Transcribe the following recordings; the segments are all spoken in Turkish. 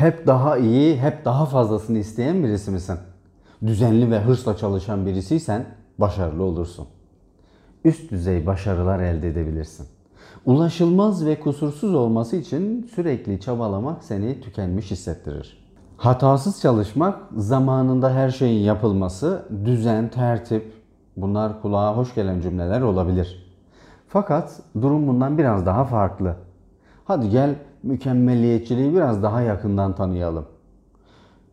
Hep daha iyi, hep daha fazlasını isteyen birisi misin? Düzenli ve hırsla çalışan birisiysen başarılı olursun. Üst düzey başarılar elde edebilirsin. Ulaşılmaz ve kusursuz olması için sürekli çabalamak seni tükenmiş hissettirir. Hatasız çalışmak, zamanında her şeyin yapılması, düzen, tertip bunlar kulağa hoş gelen cümleler olabilir. Fakat durum bundan biraz daha farklı. Hadi gel mükemmeliyetçiliği biraz daha yakından tanıyalım.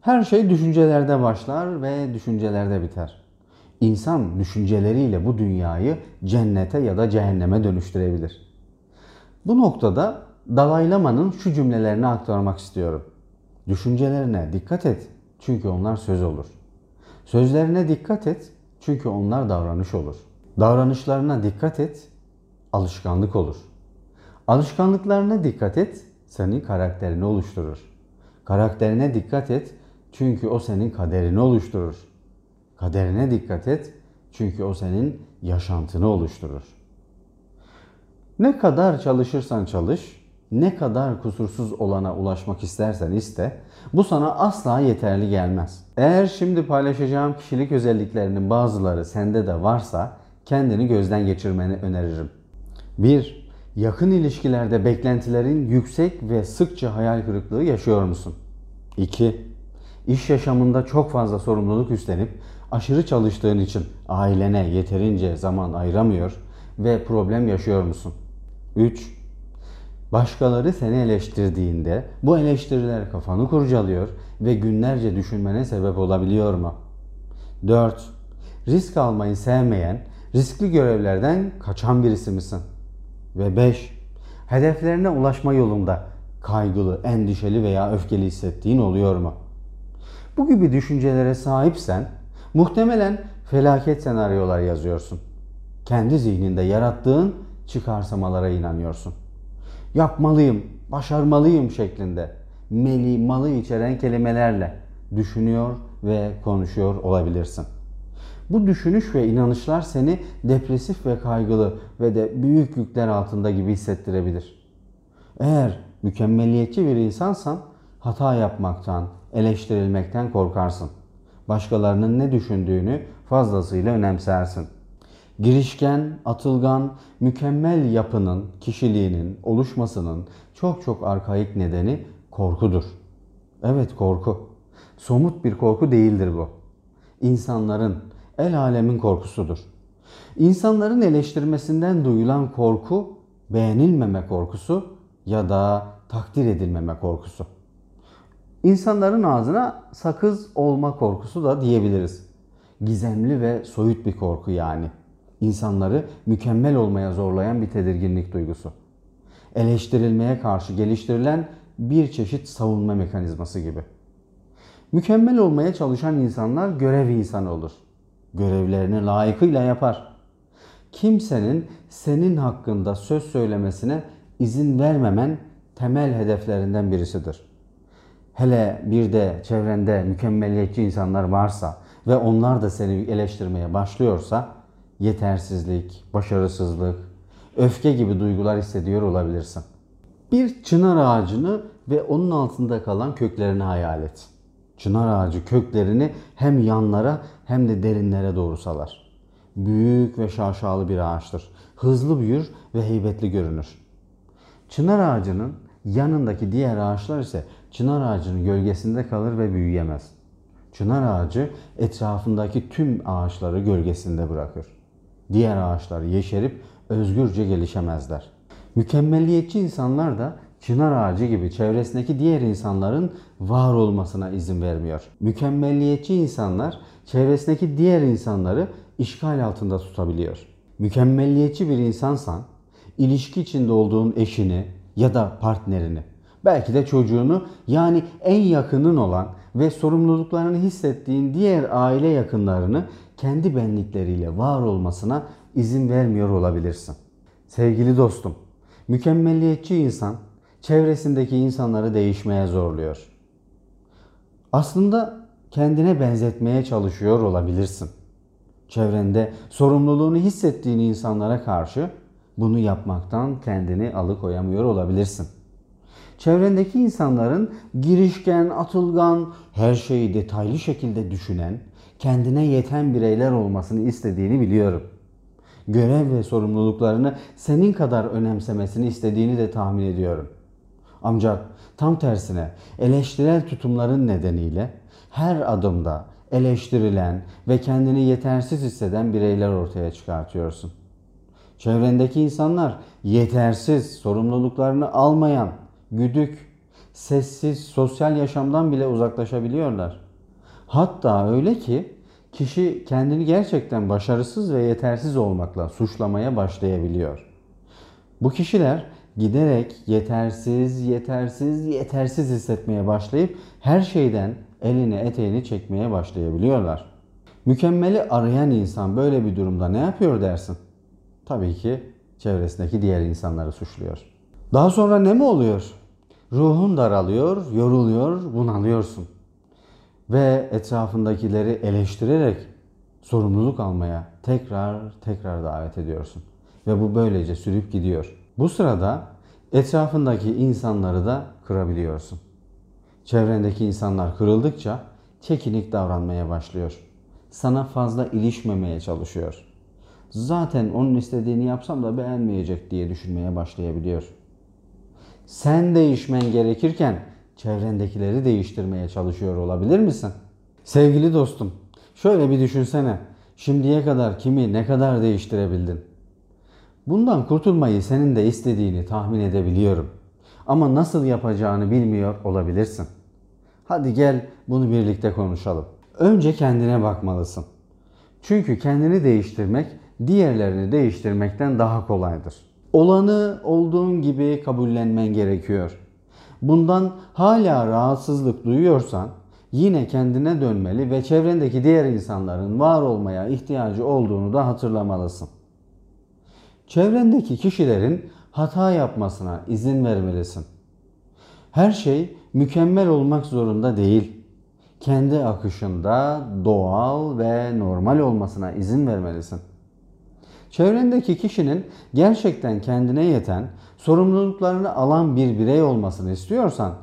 Her şey düşüncelerde başlar ve düşüncelerde biter. İnsan düşünceleriyle bu dünyayı cennete ya da cehenneme dönüştürebilir. Bu noktada Dalai Lama'nın şu cümlelerini aktarmak istiyorum. Düşüncelerine dikkat et çünkü onlar söz olur. Sözlerine dikkat et çünkü onlar davranış olur. Davranışlarına dikkat et alışkanlık olur. Alışkanlıklarına dikkat et senin karakterini oluşturur. Karakterine dikkat et çünkü o senin kaderini oluşturur. Kaderine dikkat et çünkü o senin yaşantını oluşturur. Ne kadar çalışırsan çalış, ne kadar kusursuz olana ulaşmak istersen iste, bu sana asla yeterli gelmez. Eğer şimdi paylaşacağım kişilik özelliklerinin bazıları sende de varsa kendini gözden geçirmeni öneririm. 1. Yakın ilişkilerde beklentilerin yüksek ve sıkça hayal kırıklığı yaşıyor musun? 2. İş yaşamında çok fazla sorumluluk üstlenip aşırı çalıştığın için ailene yeterince zaman ayıramıyor ve problem yaşıyor musun? 3. Başkaları seni eleştirdiğinde bu eleştiriler kafanı kurcalıyor ve günlerce düşünmene sebep olabiliyor mu? 4. Risk almayı sevmeyen, riskli görevlerden kaçan birisi misin? Ve 5. Hedeflerine ulaşma yolunda kaygılı, endişeli veya öfkeli hissettiğin oluyor mu? Bu gibi düşüncelere sahipsen muhtemelen felaket senaryolar yazıyorsun. Kendi zihninde yarattığın çıkarsamalara inanıyorsun. Yapmalıyım, başarmalıyım şeklinde meli, malı içeren kelimelerle düşünüyor ve konuşuyor olabilirsin. Bu düşünüş ve inanışlar seni depresif ve kaygılı ve de büyük yükler altında gibi hissettirebilir. Eğer mükemmeliyetçi bir insansan hata yapmaktan, eleştirilmekten korkarsın. Başkalarının ne düşündüğünü fazlasıyla önemsersin. Girişken, atılgan, mükemmel yapının, kişiliğinin oluşmasının çok çok arkaik nedeni korkudur. Evet korku. Somut bir korku değildir bu. İnsanların, el alemin korkusudur. İnsanların eleştirmesinden duyulan korku, beğenilmeme korkusu ya da takdir edilmeme korkusu. İnsanların ağzına sakız olma korkusu da diyebiliriz. Gizemli ve soyut bir korku yani. İnsanları mükemmel olmaya zorlayan bir tedirginlik duygusu. Eleştirilmeye karşı geliştirilen bir çeşit savunma mekanizması gibi. Mükemmel olmaya çalışan insanlar görev insanı olur. Görevlerini layıkıyla yapar. Kimsenin senin hakkında söz söylemesine izin vermemen temel hedeflerinden birisidir. Hele bir de çevrende mükemmeliyetçi insanlar varsa ve onlar da seni eleştirmeye başlıyorsa yetersizlik, başarısızlık, öfke gibi duygular hissediyor olabilirsin. Bir çınar ağacını ve onun altında kalan köklerini hayal et. Çınar ağacı köklerini hem yanlara hem de derinlere doğru salar. Büyük ve şaşalı bir ağaçtır. Hızlı büyür ve heybetli görünür. Çınar ağacının yanındaki diğer ağaçlar ise çınar ağacının gölgesinde kalır ve büyüyemez. Çınar ağacı etrafındaki tüm ağaçları gölgesinde bırakır. Diğer ağaçlar yeşerip özgürce gelişemezler. Mükemmeliyetçi insanlar da çınar ağacı gibi çevresindeki diğer insanların var olmasına izin vermiyor. Mükemmeliyetçi insanlar çevresindeki diğer insanları işgal altında tutabiliyor. Mükemmeliyetçi bir insansan ilişki içinde olduğun eşini ya da partnerini, belki de çocuğunu yani en yakının olan ve sorumluluklarını hissettiğin diğer aile yakınlarını kendi benlikleriyle var olmasına izin vermiyor olabilirsin. Sevgili dostum, mükemmeliyetçi insan çevresindeki insanları değişmeye zorluyor. Aslında kendine benzetmeye çalışıyor olabilirsin. Çevrende sorumluluğunu hissettiğin insanlara karşı bunu yapmaktan kendini alıkoyamıyor olabilirsin. Çevrendeki insanların girişken, atılgan, her şeyi detaylı şekilde düşünen, kendine yeten bireyler olmasını istediğini biliyorum. Görev ve sorumluluklarını senin kadar önemsemesini istediğini de tahmin ediyorum. Ancak tam tersine eleştirel tutumların nedeniyle her adımda eleştirilen ve kendini yetersiz hisseden bireyler ortaya çıkartıyorsun. Çevrendeki insanlar yetersiz, sorumluluklarını almayan, güdük, sessiz, sosyal yaşamdan bile uzaklaşabiliyorlar. Hatta öyle ki kişi kendini gerçekten başarısız ve yetersiz olmakla suçlamaya başlayabiliyor. Bu kişiler giderek yetersiz, yetersiz, yetersiz hissetmeye başlayıp her şeyden elini eteğini çekmeye başlayabiliyorlar. Mükemmeli arayan insan böyle bir durumda ne yapıyor dersin? Tabii ki çevresindeki diğer insanları suçluyor. Daha sonra ne mi oluyor? Ruhun daralıyor, yoruluyor, bunalıyorsun. Ve etrafındakileri eleştirerek sorumluluk almaya tekrar tekrar davet ediyorsun. Ve bu böylece sürüp gidiyor. Bu sırada etrafındaki insanları da kırabiliyorsun. Çevrendeki insanlar kırıldıkça çekinik davranmaya başlıyor. Sana fazla ilişmemeye çalışıyor. Zaten onun istediğini yapsam da beğenmeyecek diye düşünmeye başlayabiliyor. Sen değişmen gerekirken çevrendekileri değiştirmeye çalışıyor olabilir misin? Sevgili dostum, şöyle bir düşünsene. Şimdiye kadar kimi ne kadar değiştirebildin? Bundan kurtulmayı senin de istediğini tahmin edebiliyorum. Ama nasıl yapacağını bilmiyor olabilirsin. Hadi gel bunu birlikte konuşalım. Önce kendine bakmalısın. Çünkü kendini değiştirmek diğerlerini değiştirmekten daha kolaydır. Olanı olduğun gibi kabullenmen gerekiyor. Bundan hala rahatsızlık duyuyorsan yine kendine dönmeli ve çevrendeki diğer insanların var olmaya ihtiyacı olduğunu da hatırlamalısın. Çevrendeki kişilerin hata yapmasına izin vermelisin. Her şey mükemmel olmak zorunda değil. Kendi akışında doğal ve normal olmasına izin vermelisin. Çevrendeki kişinin gerçekten kendine yeten, sorumluluklarını alan bir birey olmasını istiyorsan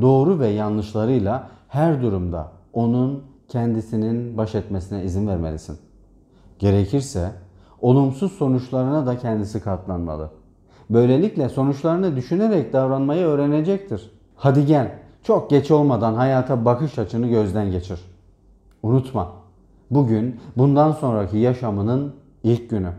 doğru ve yanlışlarıyla her durumda onun kendisinin baş etmesine izin vermelisin. Gerekirse olumsuz sonuçlarına da kendisi katlanmalı. Böylelikle sonuçlarını düşünerek davranmayı öğrenecektir. Hadi gel, çok geç olmadan hayata bakış açını gözden geçir. Unutma, bugün bundan sonraki yaşamının ilk günü.